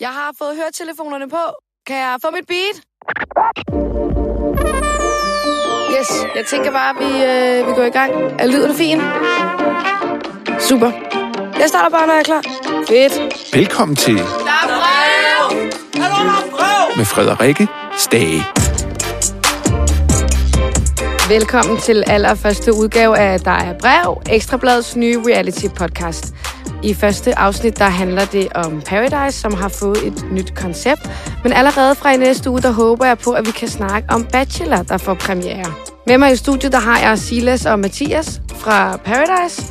Jeg har fået høretelefonerne på. Kan jeg få mit beat? Yes, jeg tænker bare, at vi, øh, vi går i gang. Er lyden fin? Super. Jeg starter bare, når jeg er klar. Fedt. Velkommen til Der er brev! med Frederikke Stage. Velkommen til allerførste udgave af Der er brev, Ekstrabladets nye reality podcast. I første afsnit, der handler det om Paradise, som har fået et nyt koncept. Men allerede fra i næste uge, der håber jeg på, at vi kan snakke om Bachelor, der får premiere. Med mig i studiet, der har jeg Silas og Mathias fra Paradise.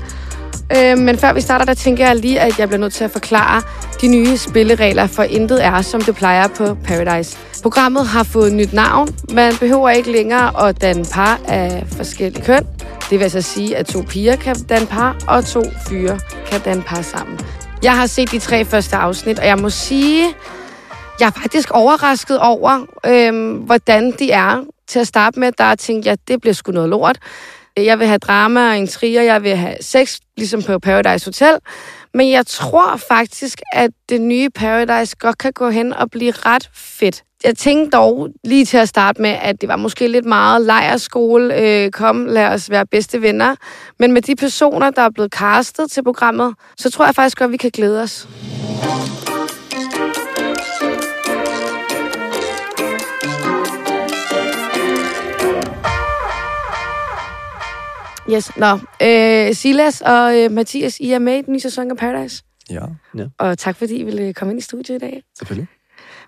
Øh, men før vi starter, der tænker jeg lige, at jeg bliver nødt til at forklare de nye spilleregler, for intet er, som det plejer på Paradise. Programmet har fået nyt navn. Man behøver ikke længere at danne par af forskellige køn. Det vil altså sige, at to piger kan danne par, og to fyre kan danne par sammen. Jeg har set de tre første afsnit, og jeg må sige, jeg er faktisk overrasket over, øhm, hvordan de er. Til at starte med, der tænkte jeg, at det bliver sgu noget lort. Jeg vil have drama og intriger, jeg vil have sex, ligesom på Paradise Hotel. Men jeg tror faktisk, at det nye Paradise godt kan gå hen og blive ret fedt. Jeg tænkte dog lige til at starte med, at det var måske lidt meget lejerskole. Øh, kom, lad os være bedste venner. Men med de personer, der er blevet castet til programmet, så tror jeg faktisk godt, vi kan glæde os. Yes, nå. Øh, Silas og øh, Mathias, I er med i den nye sæson af Paradise. Ja, Og tak fordi I ville komme ind i studiet i dag. selvfølgelig.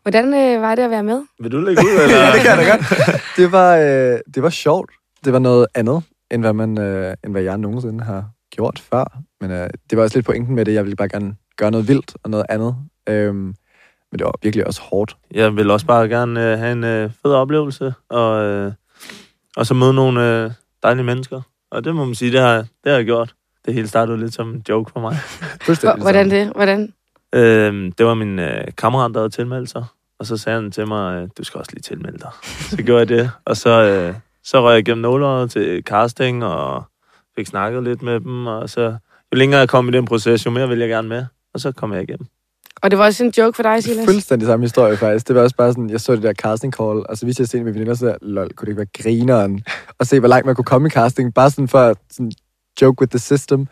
Hvordan øh, var det at være med? Vil du lægge ud, eller? Ja, det kan jeg da godt. Det var, øh, det var sjovt. Det var noget andet, end hvad, man, øh, end hvad jeg nogensinde har gjort før. Men øh, det var også lidt pointen med det. Jeg ville bare gerne gøre noget vildt og noget andet. Øhm, men det var virkelig også hårdt. Jeg vil også bare gerne øh, have en øh, fed oplevelse, og, øh, og så møde nogle øh, dejlige mennesker. Og det må man sige, det har, det har jeg gjort. Det hele startede lidt som en joke for mig. Hvordan det? Hvordan? Øh, det var min øh, kammerat, der havde tilmeldt sig. Og så sagde han til mig, øh, du skal også lige tilmelde dig. Så gjorde jeg det. Og så, øh, så røg jeg igennem nåleret til casting, og fik snakket lidt med dem. Og så, jo længere jeg kom i den proces, jo mere ville jeg gerne med. Og så kom jeg igennem. Og det var også en joke for dig, Silas? Fuldstændig samme historie, faktisk. Det var også bare sådan, jeg så det der casting call, og så viste jeg se med veninder, så der, lol, kunne det ikke være grineren? Og se, hvor langt man kunne komme i casting, bare sådan for at sådan, joke with the system.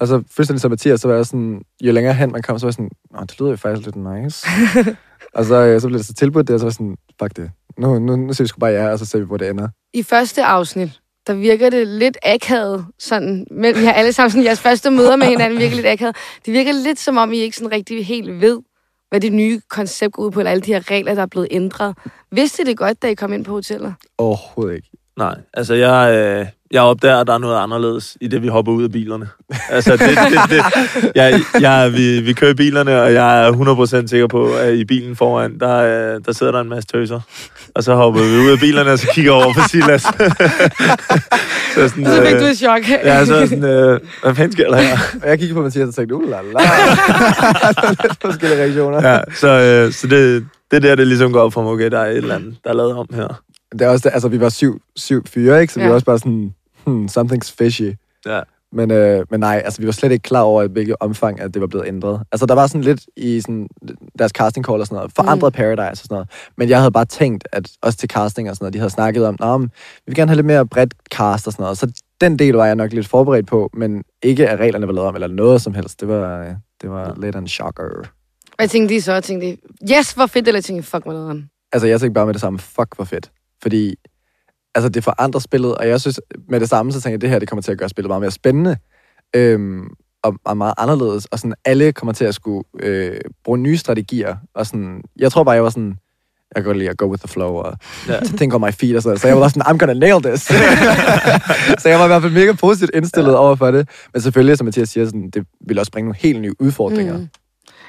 Og så fuldstændig som Mathias, så var jeg sådan, jo længere hen man kom, så var jeg sådan, Nå, det lyder jo faktisk lidt nice. og så, øh, så blev det så tilbudt det, og så var jeg sådan, fuck det. Nu, nu, nu ser vi sgu bare ja, og så ser vi, hvor det ender. I første afsnit, der virker det lidt akavet, sådan, men vi har alle sammen sådan, jeres første møder med hinanden virker lidt akavet. Det virker lidt som om, I ikke sådan rigtig helt ved, hvad det nye koncept går ud på, eller alle de her regler, der er blevet ændret. Vidste I det godt, da I kom ind på hotellet? Overhovedet ikke. Nej, altså jeg, øh, jeg opdager, at der er noget anderledes i det, vi hopper ud af bilerne. Altså, det, det, det, jeg, jeg, vi, vi kører bilerne, og jeg er 100% sikker på, at i bilen foran, der, øh, der sidder der en masse tøser. Og så hopper vi ud af bilerne, og så kigger over på Silas. så sådan, Så fik øh, du et chok. Ja, så er sådan, øh, hvad fanden sker der her? Og jeg kiggede på Mathias og tænkte, uh la la. lidt forskellige reaktioner. Ja, så, øh, så det, det er der, det ligesom går op for mig, okay, der er et eller andet, der er lavet om her. Det er også, det, altså vi var syv, syv fyre, ikke? Så vi Ja. var også bare sådan, hmm, something's fishy. Ja. Men, øh, men nej, altså vi var slet ikke klar over, at hvilket omfang, at det var blevet ændret. Altså der var sådan lidt i sådan, deres casting call og sådan noget, forandret mm. Paradise og sådan noget. Men jeg havde bare tænkt, at også til casting og sådan noget, de havde snakket om, men, vi vil gerne have lidt mere bredt cast og sådan noget. Så den del var jeg nok lidt forberedt på, men ikke at reglerne var lavet om, eller noget som helst. Det var, øh, det var lidt af en shocker. Hvad tænkte I så? Tænkte I, yes, hvor fedt, eller tænkte I, fuck, hvor nederen? altså jeg tænkte bare med det samme, fuck hvor fedt. Fordi altså, det forandrer spillet, og jeg synes med det samme, så tænker jeg, at det her det kommer til at gøre spillet meget mere spændende. Øhm, og, og meget anderledes, og sådan alle kommer til at skulle øh, bruge nye strategier, og sådan, jeg tror bare, jeg var sådan, jeg kan godt lide at go with the flow, og ja. think on my feet, og sådan noget. så jeg var sådan, I'm gonna nail this. så jeg var i hvert fald mega positivt indstillet ja. over for det, men selvfølgelig, som Mathias siger, sådan, det vil også bringe nogle helt nye udfordringer. Mm.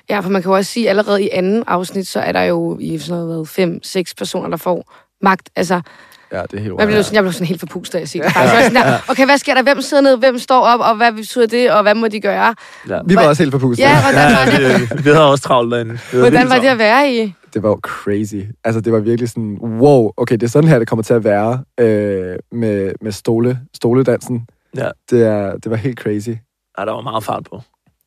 Ja, for man kan jo også sige, at allerede i anden afsnit, så er der jo i sådan noget, fem, seks personer, der får magt. Altså, Ja, det er helt man blev, sådan, jeg blev sådan helt forpustet af at se det. Faktisk. Jeg var sådan der, okay, hvad sker der? Hvem sidder ned? Hvem står op? Og hvad betyder det? Og hvad må de gøre? Ja. Vi var også helt forpustet. Ja, hvordan var det? Ja, vi, vi havde også travlt derinde. Hvordan var det at være i? det var jo crazy. Altså, det var virkelig sådan, wow, okay, det er sådan her, det kommer til at være øh, med, med stole, stoledansen. Ja. Det, er, det var helt crazy. Ja, der var meget fart på.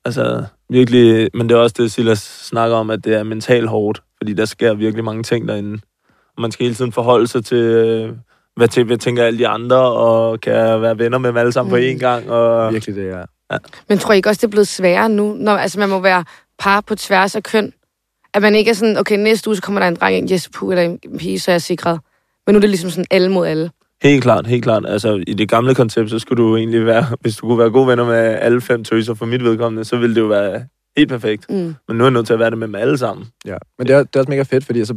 Altså, virkelig, men det er også det, Silas snakker om, at det er mentalt hårdt, fordi der sker virkelig mange ting derinde. Man skal hele tiden forholde sig til, øh, hvad, til, hvad tænker alle de andre, og kan være venner med dem alle sammen mm. på én gang. Og, Virkelig det, ja. Men tror I ikke også, det er blevet sværere nu, når altså, man må være par på tværs af køn? At man ikke er sådan, okay, næste uge, så kommer der en dreng, en yes, puh, eller en pige, så er jeg sikret. Men nu er det ligesom sådan alle mod alle. Helt klart, helt klart. Altså, i det gamle koncept, så skulle du egentlig være, hvis du kunne være gode venner med alle fem tøser for mit vedkommende, så ville det jo være helt perfekt. Mm. Men nu er jeg nødt til at være det med dem alle sammen. ja. Men det er, det er også mega fedt, fordi så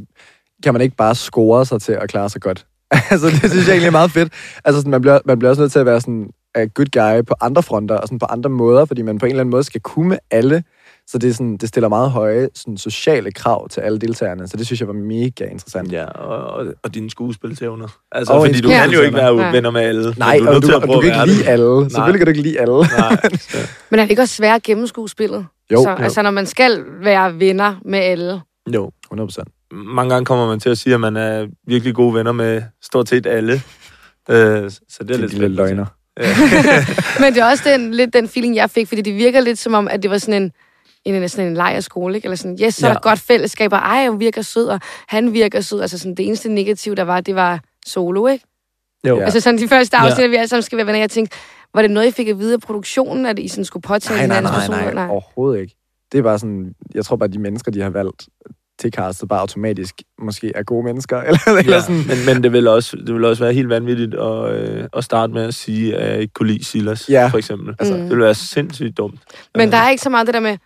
kan man ikke bare score sig til at klare sig godt. altså, det synes jeg egentlig er meget fedt. Altså, sådan, man, bliver, man bliver også nødt til at være sådan a good guy på andre fronter, og sådan på andre måder, fordi man på en eller anden måde skal kunne med alle. Så det, er sådan, det stiller meget høje sådan, sociale krav til alle deltagerne, så det synes jeg var mega interessant. Ja, og, og, og dine skuespilsevner. Altså, Og fordi du kan jo ikke være venner med alle. Nej, du er og du, til at og du kan ikke lide alle. Selvfølgelig kan du ikke lide alle. Nej. Men er det ikke også svært at gennemskue spillet? Jo, så, jo. Altså, når man skal være venner med alle. Jo. 100 procent. Mange gange kommer man til at sige, at man er virkelig gode venner med stort set alle. Øh, så det er er lidt de løgner. Men det er også den, lidt den feeling, jeg fik, fordi det virker lidt som om, at det var sådan en, en, sådan en lejerskole, ikke? Eller sådan, yes, så er Ja. der godt fællesskab, og ej, hun virker sød, og han virker sød. Altså sådan, det eneste negative, der var, det var solo, ikke? Jo. Ja. Ja. Altså sådan de første Ja. afsnit, ja. vi alle sammen skal være venner. Jeg tænkte, var det noget, I fik at vide af produktionen, at I sådan skulle påtale Nej, nej, hinandens nej, personlighed? nej, overhovedet ikke. Det er bare sådan, jeg tror bare, at de mennesker, de har valgt til castet, bare automatisk måske er gode mennesker. Eller, eller Ja, sådan. men, men det, vil også, det vil også være helt vanvittigt at, øh, at starte med at sige, at jeg ikke kunne lide Silas, Ja. for eksempel. Altså- Det vil være sindssygt dumt. Men der er ikke så meget det der med,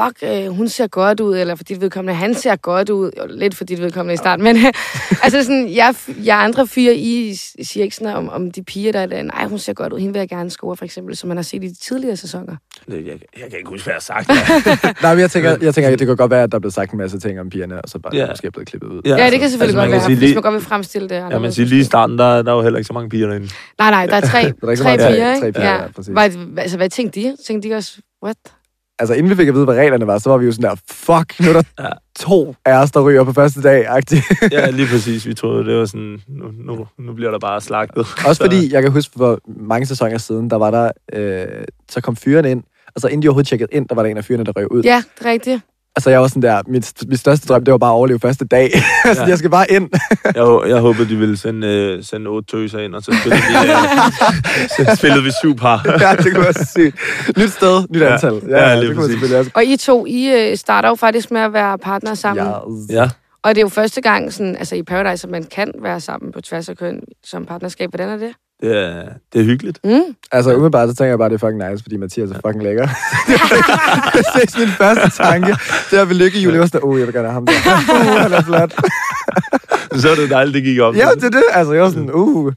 fuck, øh, hun ser godt ud, eller for dit vedkommende, han ser godt ud. Jo, lidt for dit vedkommende i starten, men altså sådan, jeg, jeg andre fyre, I siger ikke sådan om, om de piger, der er der, nej, hun ser godt ud, hende vil jeg gerne score, for eksempel, som man har set i de tidligere sæsoner. Det- Jeg, jeg kan ikke huske, hvad jeg har sagt. Nej, men jeg tænker, jeg tænker, at det kan godt være, at der er blevet sagt en masse ting om pigerne, og så bare Ja. yeah. måske er blevet klippet ud. Ja, ja det kan selvfølgelig man godt være, sige hvis lige- man godt vil fremstille det. Ja, men sige, lige i starten, der, der er jo heller ikke så mange piger derinde. Nej, nej, der er tre, er ikke så tre piger, ja, ikke? tre piger, ja, præcis. Var, altså, hvad tænkte de? Tænkte de også, what? Altså, inden vi fik at vide, hvad reglerne var, så var vi jo sådan der, fuck, nu er der Ja. to af os, der ryger på første dag, agtigt. Ja, lige præcis. Vi troede, det var sådan, nu, nu, nu bliver der bare slagtet. Også Så- fordi, jeg kan huske, for mange sæsoner siden, der var der, øh, så kom fyrene ind, og så inden de overhovedet tjekkede ind, der var der en af fyrene, der røg ud. Ja, det er rigtigt. Altså, jeg var sådan der, mit, mit største drøm, det var bare at overleve første dag. altså, Ja. jeg skal bare ind. Jeg, jeg håbede, de ville sende, øh, sende otte tøser ind, og så spillede vi, øh, så spillede vi syv par. ja, det kunne være sygt. Nyt sted, nyt Ja. antal. Ja, lige det kunne præcis. selvfølgelig også. Og I to, I øh, starter jo faktisk med at være partnere sammen. Yes. Ja. Og det er jo første gang sådan, altså i Paradise, at man kan være sammen på tværs af køn som partnerskab. Hvordan er det? Det er, det er hyggeligt. Mm. Altså, umiddelbart, så tænker jeg bare, det er fucking nice, fordi Mathias er fucking lækker. det er min første tanke. Det er ved lykke, Julie, var sådan, oh, jeg vil gerne have ham der. Uh, han er flot. Så er det dejligt, det gik op. Ja, det er det. Altså, jeg var sådan, uh,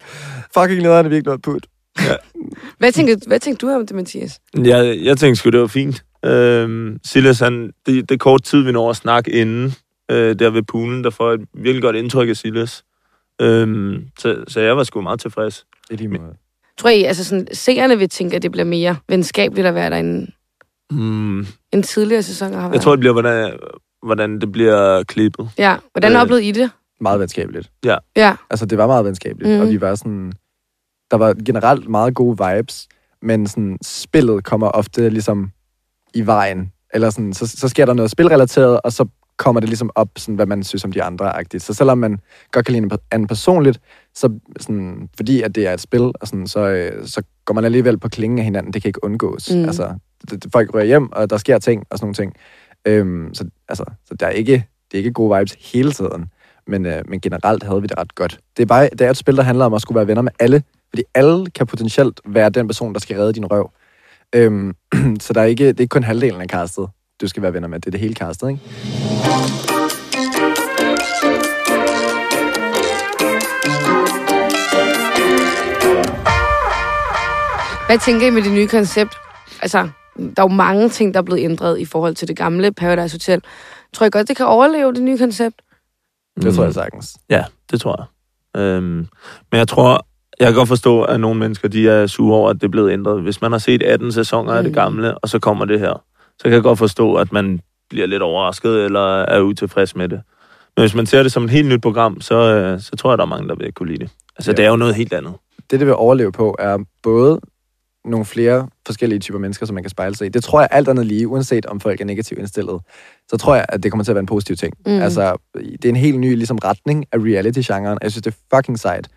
fucking nederen er virkelig noget put. Hvad tænker, hvad tænker du om det, Mathias? Jeg, jeg tænkte sgu, det var fint. Øhm, Silas, han, det, det er kort tid, vi når at snakke inden, øh, der ved poolen, der får et virkelig godt indtryk af Silas. Øhm, så, så jeg var sgu meget tilfreds. I lige måde. Tror I, altså sådan, seerne vil tænke, at det bliver mere venskabeligt at være derinde, Mm, end tidligere sæsoner har været? jeg tror, det bliver, hvordan, hvordan det bliver klippet. Ja, hvordan Øh. oplevede I det? Meget venskabeligt. Ja, Altså, det var meget venskabeligt, Mhm. og vi var sådan... Der var generelt meget gode vibes, men sådan, spillet kommer ofte ligesom i vejen. Eller sådan, så, så sker der noget spilrelateret, og så kommer det ligesom op, sådan, hvad man synes om de andre. -agtigt. Så selvom man godt kan lide en personligt, så sådan, fordi at det er et spil, og sådan, så, øh, så går man alligevel på klingen af hinanden. Det kan ikke undgås. Mm. Altså, det, folk rører hjem, og der sker ting og sådan nogle ting. Øhm, så, altså, så der er ikke, det er ikke gode vibes hele tiden. Men, øh, men generelt havde vi det ret godt. Det er, bare, det er et spil, der handler om at skulle være venner med alle. Fordi alle kan potentielt være den person, der skal redde din røv. Øhm, så der er ikke, det er ikke kun halvdelen af castet, du skal være venner med. Det er det hele castet, ikke? hvad tænker I med det nye koncept? Altså, der er jo mange ting, der er blevet ændret i forhold til det gamle Paradise Hotel. Tror I godt, det kan overleve det nye koncept? Det tror jeg sagtens. Ja, det tror jeg. Øhm, men jeg tror, jeg kan godt forstå, at nogle mennesker de er sure over, at det er blevet ændret. Hvis man har set 18 sæsoner af det Mm. gamle, og så kommer det her, så kan jeg godt forstå, at man bliver lidt overrasket eller er utilfreds med det. Men hvis man ser det som et helt nyt program, så, øh, så tror jeg, der er mange, der vil kunne lide det. Altså, Ja. det er jo noget helt andet. Det, det vil overleve på, er både nogle flere forskellige typer mennesker, som man kan spejle sig i. Det tror jeg alt andet lige, uanset om folk er negativt indstillet, så tror jeg, at det kommer til at være en positiv ting. Mm. Mm. Altså, det er en helt ny ligesom, retning af reality-genren. Jeg synes, det er fucking sejt,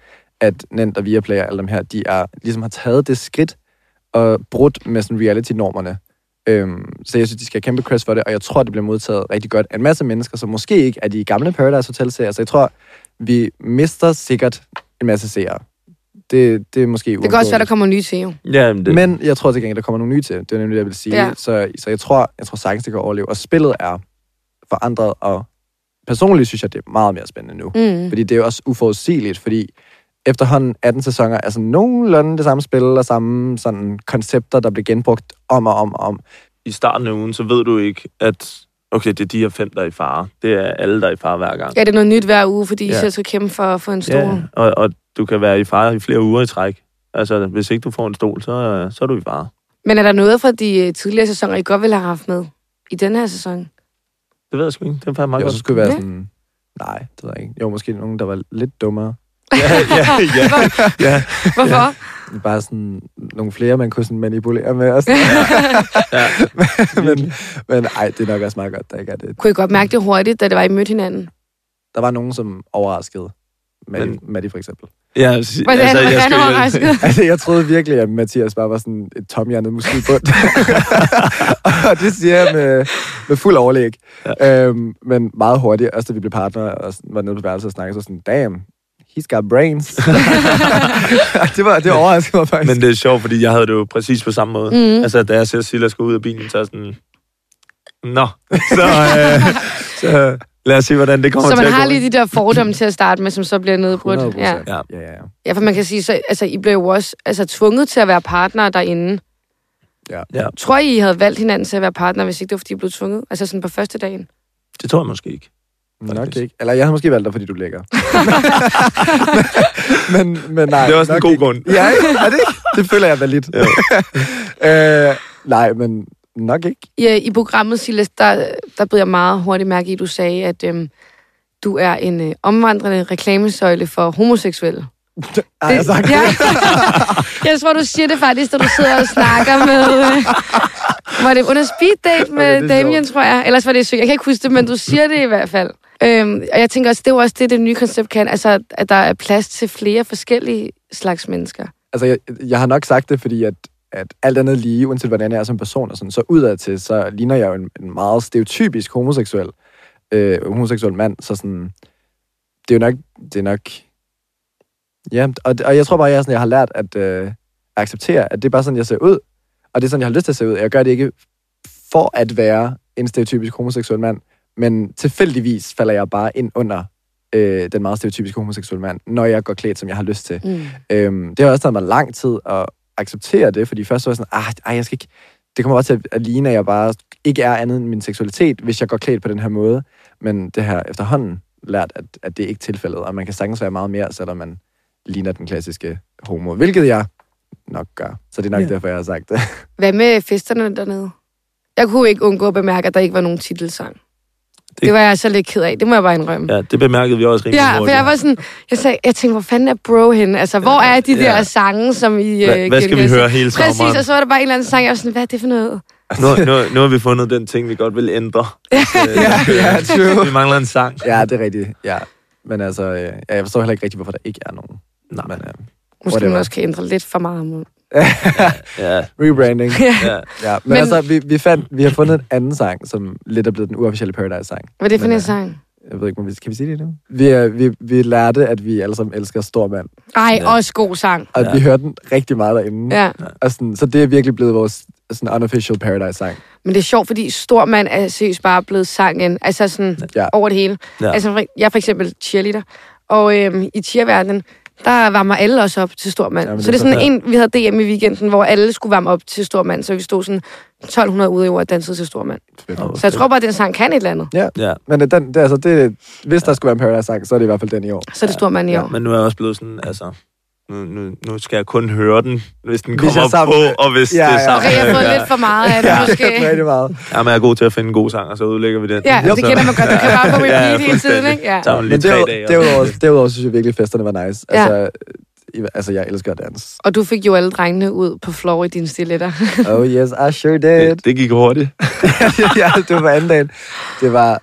at Nent og Viaplay og alle dem her, de er, ligesom har taget det skridt og brudt med sådan reality-normerne. Øhm, så jeg synes, de skal have kæmpe credit for det, og jeg tror, det bliver modtaget rigtig godt af en masse mennesker, som måske ikke er de gamle Paradise Hotel-serier. Så jeg tror, vi mister sikkert en masse seere. Det, det er måske Det kan også være, der kommer nye til, jo. Ja, men det, men jeg tror til gengæld, der kommer nogle nye til. Det er nemlig det, jeg vil sige. Ja. Ja. Så, så jeg tror, jeg tror sagtens, det kan overleve. Og spillet er forandret, og personligt synes jeg, det er meget mere spændende nu. Mm. Fordi det er jo også uforudsigeligt, fordi efterhånden 18 sæsoner er sådan nogenlunde det samme spil, og samme sådan koncepter, der bliver genbrugt om og om og om. i starten af ugen, så ved du ikke, at okay, det er de her fem, der er i fare. Det er alle, der er i fare hver gang. Ja, det er noget nyt hver uge, fordi I Ja. selv skal kæmpe for at få en stol. Ja, og, og du kan være i fare i flere uger i træk. Altså, hvis ikke du får en stol, så, så er du i fare. Men er der noget fra de øh, tidligere sæsoner, I godt ville have haft med i den her sæson? Det ved jeg sgu ikke. Det er faktisk meget Jeg godt. også skulle være Ja. sådan... Nej, det ved jeg ikke. Jo, måske nogen, der var lidt dummere. Ja, ja, ja. ja. Hvorfor? Bare sådan nogle flere, man kunne sådan manipulere med. Og sådan. ja. men, men ej, det er nok også meget godt, der ikke er det. Kunne I godt mærke det hurtigt, da det var, I mødte hinanden? Der var nogen, som overraskede. Maddie, Men- Maddie for eksempel. ja altså, altså, han, jeg skulle- overrasket? Altså, jeg troede virkelig, at Mathias bare var sådan et tomhjernet muskelbund. og det siger jeg med, med fuld overlæg. Ja. Øhm, men meget hurtigt, også da vi blev partnere og var nede på værelset og snakkede, så sådan, damn, he's got brains. det var det overraskede mig faktisk. Men det er sjovt, fordi jeg havde det jo præcis på samme måde. Mhm. Altså, da jeg ser Silas gå ud af bilen, så er sådan... Nå, så, øh, så lad os se, hvordan det kommer Så til man at har gå. lige de der fordomme til at starte med, som så bliver nedbrudt. 100%. Ja. Ja. Ja, ja, ja. ja, for man kan sige, så altså, I blev jo også altså, tvunget til at være partnere derinde. Ja, Tror I, I havde valgt hinanden til at være partner, hvis ikke det var, fordi I blev tvunget? Altså sådan på første dagen? det tror jeg måske ikke. Nok Faktisk. ikke. Eller jeg har måske valgt dig, fordi du er lækker. men, men nej. Det er også en nok god ikke. grund. Ja, er det ikke? Det føler jeg validt. Øh, nej, men nok ikke. I, I programmet, Silas, der, der blev jeg meget hurtigt mærke i, at du sagde, at øhm, du er en øh, omvandrende reklamesøjle for homoseksuelle. Ej, jeg sagt ja. det. jeg tror, du siger det faktisk, da du sidder og snakker med... Var det under speed date med Okay, Damien, tror jeg? Ellers var det sygt. Jeg kan ikke huske det, men du siger det i hvert fald. Øhm, og jeg tænker også, det er jo også det, det nye koncept kan. Altså, at der er plads til flere forskellige slags mennesker. Altså, jeg, jeg har nok sagt det, fordi at, at alt andet lige, uanset hvordan jeg er som person, og sådan, så udadtil, så ligner jeg jo en, en meget stereotypisk homoseksuel, øh, homoseksuel mand. Så sådan, det er jo nok, det er nok, ja, og, og jeg tror bare, jeg, er sådan, jeg har lært at øh, acceptere, at det er bare sådan, jeg ser ud, og det er sådan, jeg har lyst til at se ud. Jeg gør det ikke for at være en stereotypisk homoseksuel mand, men tilfældigvis falder jeg bare ind under øh, den meget stereotypiske homoseksuelle mand, når jeg går klædt, som jeg har lyst til. Mm. Øhm, det har også taget mig lang tid at acceptere det, fordi først var jeg sådan, ah, ej, jeg skal ikke... Det kommer bare til at- at ligne, at jeg bare ikke er andet end min seksualitet, hvis jeg går klædt på den her måde. Men det har efterhånden lært, at, at det er ikke tilfældet, og man kan sagtens være meget mere, selvom man ligner den klassiske homo, hvilket jeg nok gør. Så det er nok Ja. ja. derfor, jeg har sagt det. Hvad med festerne dernede? Jeg kunne ikke undgå at bemærke, at der ikke var nogen titelsang. Det, Det- var jeg så lidt ked af. Det må jeg bare indrømme. Ja, det bemærkede vi også rimelig Ja, for jeg var sådan, jeg, sagde, jeg tænkte, hvor fanden er bro henne? Altså, hvor er de der Ja. sange, som I... Hvad, øh, hvad skal vi høre hele Præcis, sommeren? og så var der bare en eller anden sang, jeg var sådan, hvad er det for noget? Nu, nu, nu har vi fundet den ting, vi godt vil ændre. Øh, ja, true. Vi mangler en sang. Ja, det er rigtigt, ja. Men altså, øh, ja, jeg forstår heller ikke rigtigt, hvorfor der ikke er nogen. Nej. Men, øh, Måske Whatever. man også kan ændre lidt for meget mod. Ja, rebranding. Ja. ja. Ja, men, Men- altså, vi, vi, fandt, vi har fundet en anden sang, som lidt er blevet den uofficielle Paradise-sang. Hvad er det for Men, en øh, sang? Jeg ved ikke, om vi, kan vi sige det nu? Vi, vi, vi lærte, at vi alle sammen elsker Stor Mand, Ej, Ja. også god sang. og Ja. vi hørte den rigtig meget derinde. Ja. Og sådan, så det er virkelig blevet vores sådan unofficial Paradise-sang. Men det er sjovt, fordi stor mand er seriøst bare blevet sangen. Altså sådan Ja. over det hele. Ja. Altså, jeg er for eksempel cheerleader. Og øhm, i cheerverdenen, der varmer alle også op til stor mand. Jamen, så det er det er sådan en, vi havde DM i weekenden, hvor alle skulle varme op til stor mand. Så vi stod sådan 1200 udøvere og dansede til stor mand. Fedt. Så jeg tror bare, at den sang kan et eller andet. ja. Men øh, den, det, er altså, det, hvis der skulle være en Paradise-sang, så er det i hvert fald den i år. Så er det stor mand i år. Men nu er jeg også blevet sådan, altså... Nu, nu, nu skal jeg kun høre den, hvis den Hvis kommer sammen på, og hvis Ja, det er ja. sammen. Okay, jeg har fået ja. lidt for meget af det, måske. rigtig meget. Jamen, jeg er god til at finde en god sang, og så udlægger vi den. Ja, det kender man godt. Du kan bare på Ja, repeat hele tiden, ikke? Ja. Tager lige Men derudover, dage. derudover, derudover synes jeg virkelig, at festerne var nice. Ja. Altså, altså, jeg elsker at danse. Og du fik jo alle drengene ud på floor i dine stiletter. Oh yes, I sure did. Det, det gik hurtigt. ja, det var anden dagen. Det var,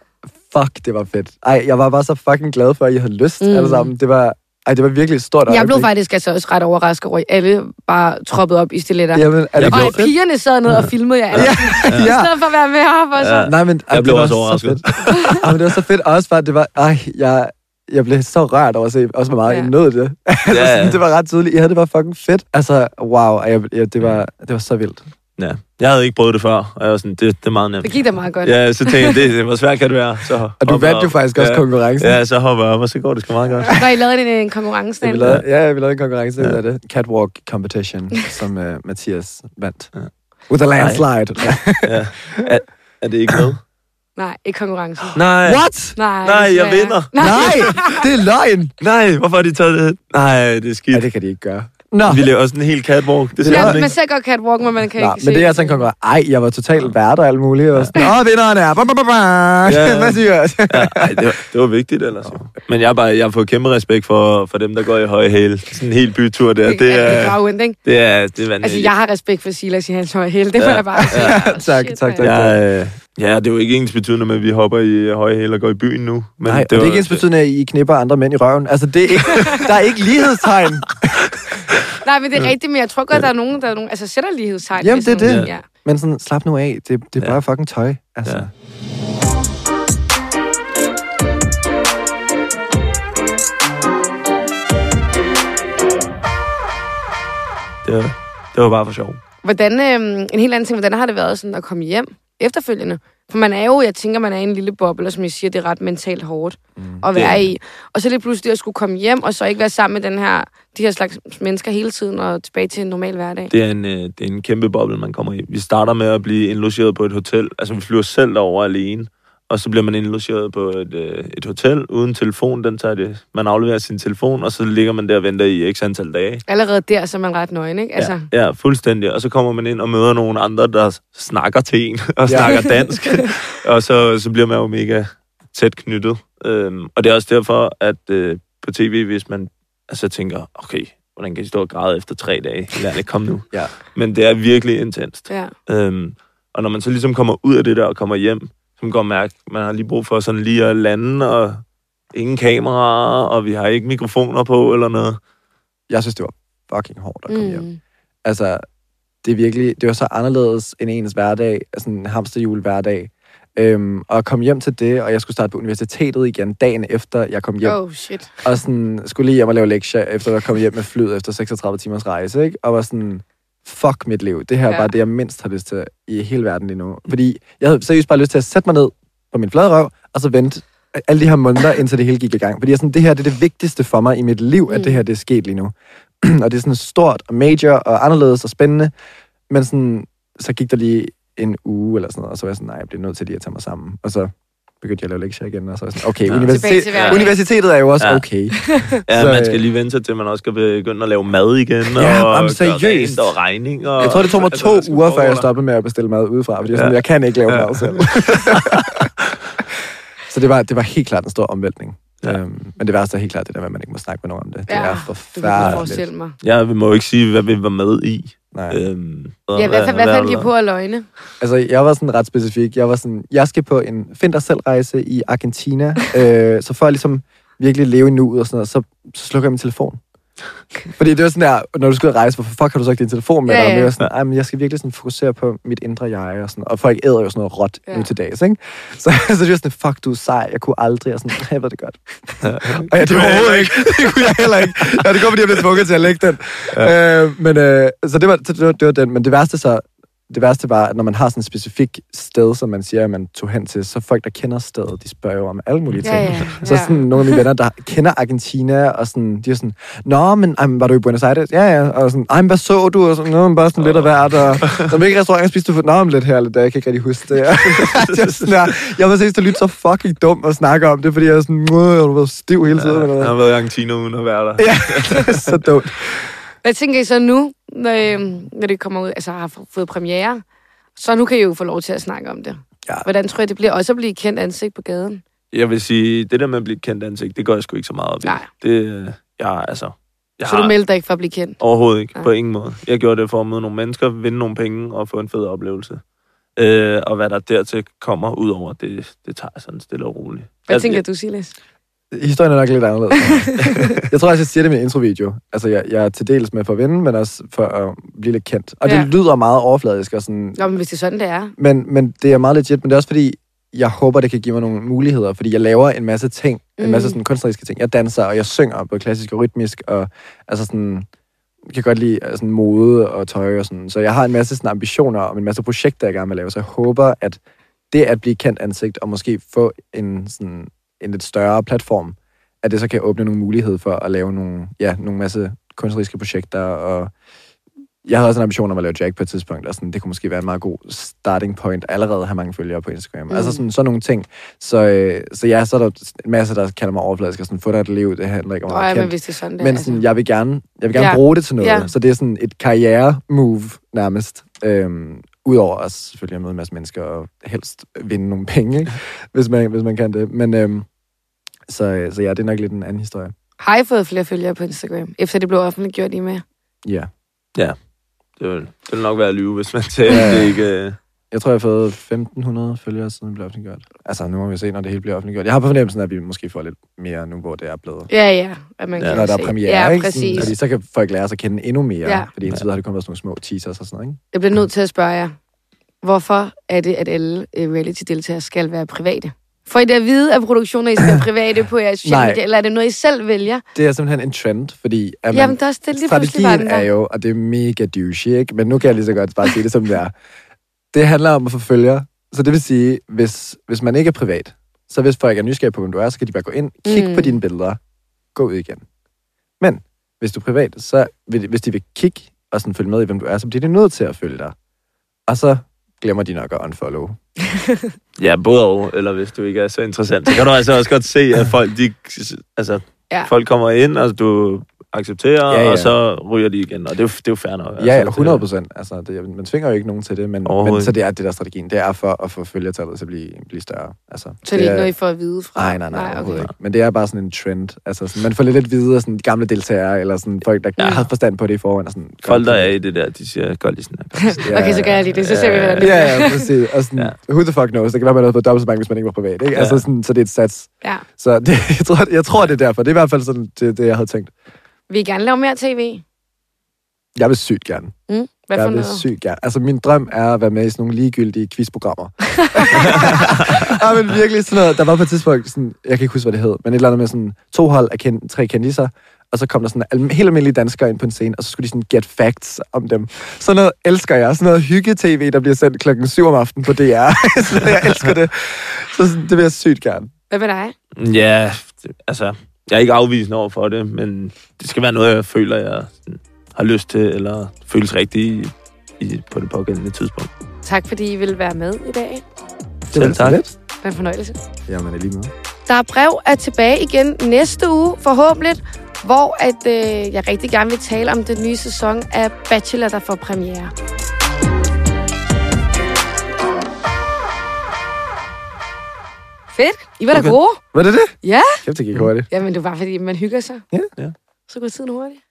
fuck, det var fedt. Ej, jeg var bare så fucking glad for, at I havde lyst mm. alle sammen. Det var, ej, det var virkelig et stort jeg blev øjeblik. faktisk altså også ret overrasket over, at alle bare troppede op i stiletter. Jamen, er det Jeg og fedt? pigerne sad ned og filmede jer. alle. Ja, I ja. stedet for at være med heroppe og så. Ja. Nej, men ej, Jeg blev det var også så overrasket. fedt. Ej, men det var så fedt. Og også bare, det var, ej, jeg, jeg blev så rørt over at se, også hvor meget Ja. I nåede det. Ja, ja. det var ret tydeligt. I havde det bare fucking fedt. Altså, wow, jeg, jeg, det, var, det var så vildt. Ja. Jeg havde ikke prøvet det før, og jeg var sådan, det, det er meget nemt. Det gik da meget godt. Ja, så tænkte jeg, det, det, hvor svært kan det være? Så Og du vandt jo faktisk også ja. konkurrencen. Ja, så hopper jeg op, og så går det sgu meget godt. Når I lavede en, en konkurrence. Ja, vi lavede, ja, vi lavede en konkurrence Ja. ud af det. Catwalk competition, som uh, Mathias vandt. Ja. With a landslide. Ja. Er, er det ikke med? Nej, ikke konkurrencen. Nej. What? Nej, Nej, jeg vinder. Nej, det er løgn. Nej, hvorfor har de taget det? Nej, det er Ja, skidt. det kan de ikke gøre. Nå. Vi laver også en hel catwalk. Det er Ja, man ikke? ser godt catwalk, men man kan Nå, ikke men se det er altså en konkurrence. Ej, jeg var totalt vært og alt muligt. Og sådan, Åh, vinderen er... Ba, ba, ba, ba. Ja. Hvad siger jeg? Ja, ej, det, var, det var vigtigt ellers. Men jeg har, bare, jeg har fået kæmpe respekt for, for dem, der går i høje hæle. Sådan en hel bytur der. Det, Det er, det er det er, det er vanvittigt. Altså, jeg har respekt for Silas i hans høje hæle. Det må Ja. jeg bare sige. Ja. Oh, Tak, shit, tak, tak. Ja, øh, ja, det er jo ikke ens betydende med, at vi hopper i høje hæle og går i byen nu. Men Nej, det, det er ikke ens betydende, at I knipper andre mænd i røven. Altså, det er ikke, der er ikke lighedstegn. Nej, men det er rigtigt, men jeg tror godt, der er nogen, der er nogen, altså sætter lighedstegn. Jamen, det er det. Ja. Men sådan, slap nu af. Det, det er Ja. bare fucking tøj. Altså. Ja. Det var, det var bare for sjov. Hvordan, øh, en helt anden ting, hvordan har det været sådan at komme hjem efterfølgende? For man er jo, jeg tænker, man er i en lille boble, og som jeg siger, det er ret mentalt hårdt mm. at være det. i. Og så lige pludselig at skulle komme hjem, og så ikke være sammen med den her, de her slags mennesker hele tiden, og tilbage til en normal hverdag. Det er, en, øh, det er en kæmpe boble, man kommer i. Vi starter med at blive indlogeret på et hotel. Altså, vi flyver selv derover alene. Og så bliver man indlogeret på et, øh, et hotel uden telefon. Den tager det. Man afleverer sin telefon, og så ligger man der og venter i x antal dage. Allerede der, så er man ret nøgen, ikke? Altså, Ja, ja, fuldstændig. Og så kommer man ind og møder nogle andre, der snakker til en og Ja. snakker dansk. og så, så bliver man jo mega tæt knyttet. Øhm, og det er også derfor, at øh, på tv, hvis man altså tænker, okay, hvordan kan de stå og græde efter tre dage? Lad det komme nu. Ja. Men det er virkelig intenst. ja. Øhm, og når man så ligesom kommer ud af det der og kommer hjem, kan godt mærke, at man har lige brug for sådan lige at lande, og ingen kameraer, og vi har ikke mikrofoner på eller noget. Jeg synes, det var fucking hårdt at komme mm. hjem. Altså, det er virkelig, det var så anderledes end ens hverdag, altså en hamsterjul hverdag. Øhm, og at komme hjem til det, og jeg skulle starte på universitetet igen dagen efter, jeg kom hjem. Oh, shit. Og sådan, skulle lige hjem og lave lektier, efter at være kommet hjem med flyet efter 36 timers rejse, ikke? Og var sådan, fuck mit liv. Det her er Ja. bare det, jeg mindst har lyst til i hele verden lige nu. Fordi jeg havde seriøst bare lyst til at sætte mig ned på min flade røv, og så vente alle de her måneder, indtil det hele gik i gang. Fordi jeg sådan, det her det er det vigtigste for mig i mit liv, at Mm. det her det er sket lige nu. og det er sådan stort og major og anderledes og spændende. Men sådan, så gik der lige en uge eller sådan noget, og så var jeg sådan, nej, jeg bliver nødt til lige at tage mig sammen. Og så begyndte jeg at lave lektier igen, og så jeg sådan, okay, Ja. Universitet, hverdagen. universitetet er jo også Ja. okay. Ja, Så, man øh, skal lige vente sig til, at man også skal begynde at lave mad igen. Ja, og jamen, gøre seriøst. rent og regning. Og, Jeg tror, det tog mig altså, to skal uger, før jeg stoppede med at bestille mad udefra, fordi jeg, Ja. sådan, jeg kan ikke lave Ja. mad selv. så det var, det var helt klart en stor omvæltning. Ja. Ja. Øhm, men det værste er helt klart det der med, at man ikke må snakke med nogen om det. Det Ja, er det kan jeg forfærdeligt. forestille mig. Ja, vi må jo ikke sige, hvad vi var med i. Nej. Øhm, Ja, hvad, hvad fandt de på at løgne? Altså, jeg var sådan ret specifik. Jeg var sådan, jeg skal på en find dig selv rejse i Argentina. øh, så for at ligesom virkelig leve i nuet og sådan noget, så, så slukker jeg min telefon. Fordi det var sådan der, når du at rejse, hvorfor fuck har du så ikke din telefon med Ja, dig? ja. Men jeg, sådan, men jeg skal virkelig sådan fokusere på mit indre jeg og sådan, og folk æder jo sådan noget råt Ja. ja. nu til dags, ikke? Så, så det var sådan, fuck, du er sej, jeg kunne aldrig, og sådan, jeg ved det godt. og ja, det var overhovedet ikke, det kunne jeg heller ikke. Ja, det går, fordi jeg blev tvunget til at lægge den. Ja. Øh, men, øh, så det var, så det, var, det var den, men det værste så, det værste var, at når man har sådan et specifikt sted, som man siger, at man tog hen til, så folk, der kender stedet, de spørger jo om alle mulige ting. Ja, ja. Så sådan nogle af mine venner, der kender Argentina, og sådan, de er sådan, Nå, men ej, var du i Buenos Aires? Ja, ja. Og sådan, ej, men hvad så du? Og sådan, Nå, men bare sådan lidt af hvert. Og når hvilke restaurant spiste du for? Nå, men lidt her, lidt der. Jeg kan ikke rigtig huske det. jeg, sådan, jeg, jeg var seriøst at lytte så fucking dum og snakke om det, fordi jeg er sådan, Nå, jeg har været stiv hele tiden. Ja, eller jeg har været i Argentina uden at være der. Ja, er så dumt. Hvad tænker I så nu, når, øhm, når det kommer ud, altså har få- fået premiere? Så nu kan I jo få lov til at snakke om det. Ja. Hvordan tror jeg, det bliver også at blive kendt ansigt på gaden? Jeg vil sige, det der med at blive kendt ansigt, det går jeg sgu ikke så meget op i. Nej. Det, jeg, altså, Jeg Så du meldte dig ikke for at blive kendt? Overhovedet ikke, Nej. på ingen måde. Jeg gjorde det for at møde nogle mennesker, vinde nogle penge og få en fed oplevelse. Øh, og hvad der dertil kommer ud over, det, det tager jeg sådan stille og roligt. Hvad Jeg- tænker du, Silas? Historien er nok lidt anderledes. jeg tror også, jeg siger det i min introvideo. Altså, jeg, jeg er til dels med for at vinde, men også for at blive lidt kendt. Og det Ja. lyder meget overfladisk og sådan... Nå, men hvis det er sådan, det er. Men, men det er meget legit, men det er også fordi, jeg håber, det kan give mig nogle muligheder, fordi jeg laver en masse ting, mm. en masse Mm. sådan kunstneriske ting. Jeg danser, og jeg synger, både klassisk og rytmisk, og altså sådan, jeg kan godt lide altså, sådan mode og tøj og sådan. Så jeg har en masse sådan ambitioner om en masse projekter, jeg gerne vil lave. Så jeg håber, at det at blive kendt ansigt, og måske få en, sådan, en lidt større platform, at det så kan åbne nogle muligheder for at lave nogle, ja, nogle masse kunstneriske projekter, og jeg havde også en ambition om at lave Jack på et tidspunkt, og sådan, det kunne måske være en meget god starting point, allerede at have mange følgere på Instagram. Mm. Altså sådan, sådan nogle ting. Så, øh, så ja, så er der en masse, der kalder mig overfladisk, og sådan, få dig et liv, det handler ikke om være men kendt. hvis det er sådan, det Men er. sådan, jeg vil gerne, jeg vil gerne Ja. bruge det til noget. Ja. Så det er sådan et karriere-move nærmest. Øhm, Udover at selvfølgelig at møde en masse mennesker og helst vinde nogle penge, ikke? hvis, man, hvis man kan det. Men øhm, så, øh, så ja, det er nok lidt en anden historie. Har I fået flere følgere på Instagram, efter det blev offentliggjort i med? Ja. Det vil, det vil nok være at lyve, hvis man siger, Ja. det ikke... Jeg tror, jeg har fået 1.500 følgere, siden det blev offentliggjort. Altså, nu må vi se, når det hele bliver offentliggjort. Jeg har på fornemmelsen, at vi måske får lidt mere nu, hvor det er blevet. Ja, ja. At man Ja, kan når der se. er premiere, Ja, ikke? præcis. Sådan, fordi så kan folk lære sig at kende endnu mere. Ja. Fordi indtil videre har det kun været sådan nogle små teasers og sådan noget, ikke? Jeg bliver nødt til at spørge jer, hvorfor er det, at alle øh, reality-deltagere skal være private? For I det at vide, at produktioner I skal være private på jeres sociale medier, eller er det noget, I selv vælger? Det er simpelthen en trend, fordi at man, Jamen, der er også det lige strategien er jo, og det er mega douchey, ikke? Men nu kan jeg lige så godt bare sige det, som det er. Det handler om at få følgere. Så det vil sige, hvis, hvis man ikke er privat, så hvis folk er nysgerrige på, hvem du er, så kan de bare gå ind, kigge Mm. på dine billeder, gå ud igen. Men hvis du er privat, så vil, hvis de vil kigge og sådan følge med i, hvem du er, så bliver de nødt til at følge dig. Og så glemmer de nok at unfollow. Ja, både og, eller hvis du ikke er så interessant, så kan du altså også godt se, at folk, de, altså, ja. folk kommer ind, og du accepterer, Ja, ja, ja. ja. og så ryger de igen, og det er jo, det er jo fair nok. Ja, ja, altså, 100 procent. Altså, det, man tvinger jo ikke nogen til det, men, men så det er det der strategien. Det er for at få følgertallet til at blive, blive større. Altså, Så det er ikke noget, I får at vide fra? Nej, nej, nej, nej okay. overhovedet ikke. Men det er bare sådan en trend. Altså, sådan, man får lidt at vide af sådan, de gamle deltagere, eller sådan, folk, der Ja. ja. har forstand på det i forvejen. Og sådan, Folk, der er i det der, de siger, gør lige sådan her. her." Okay, så gør jeg lige det. Så ser vi, hvordan det Ja, ja, præcis. Og sådan, Ja. who the fuck knows? Det kan være, man havde fået dobbelt så mange, hvis man ikke var privat. Ikke? Ja. Altså, sådan, så det er et sats. Ja. Så det, jeg, tror, jeg tror, det er derfor. Det er i hvert fald sådan, det, det jeg havde tænkt. Vil I gerne lave mere tv? Jeg vil sygt gerne. Mm? Hvad jeg vil sygt gerne. Altså, min drøm er at være med i sådan nogle ligegyldige quizprogrammer. ja, men virkelig sådan noget. Der var på et tidspunkt, sådan, jeg kan ikke huske, hvad det hed, men et eller andet med sådan to hold af ken, tre kendiser, og så kom der sådan al- helt almindelige danskere ind på en scene, og så skulle de sådan get facts om dem. Sådan noget elsker jeg. Sådan noget hygge-tv, der bliver sendt klokken 7 om aftenen på DR. så jeg elsker det. Så sådan, det vil jeg sygt gerne. Hvad med dig? Ja, det, altså, jeg er ikke afvisende over for det, men det skal være noget, jeg føler, jeg har lyst til, eller føles rigtigt i, i, på det pågældende tidspunkt. Tak, fordi I ville være med i dag. Det var Selv tak. Det var en fornøjelse. Jamen, er lige med. Der er brev er tilbage igen næste uge, forhåbentlig, hvor at, øh, jeg rigtig gerne vil tale om den nye sæson af Bachelor, der får premiere. Fedt. I var da Okay. gode. Var det det? Ja. Kæft, det gik hurtigt. Jamen, det var fordi, man hygger sig. Ja. Ja. Så går tiden hurtigt.